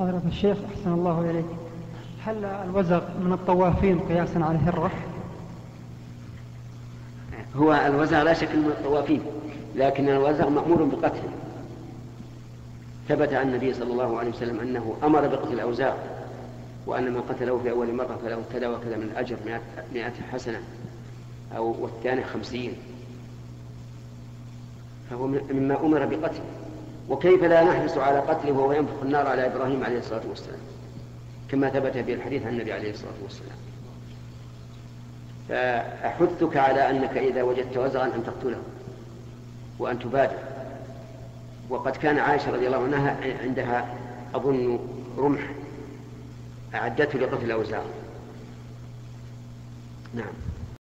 حضرة الشيخ أحسن الله إليك. هل الوزغ من الطوافين قياسا على الهرة؟ هو الوزغ لا شك من الطوافين لكن الوزغ مأمور بقتله. ثبت عن النبي صلى الله عليه وسلم أنه أمر بقتل الأوزاع وأن من قتله في أول مرة فله كذا وكذا من الأجر مئة حسنة أو والثاني خمسين. فهو مما أمر بقتله. وكيف لا نحرص على قتله وهو ينفخ النار على إبراهيم عليه الصلاة والسلام؟ كما ثبت في الحديث عن النبي عليه الصلاة والسلام. فأحثك على أنك إذا وجدت وزغا أن تقتله وأن تبادر. وقد كان عائشة رضي الله عنها عندها أظن رمح أعدته لقتل الأوزاع نعم.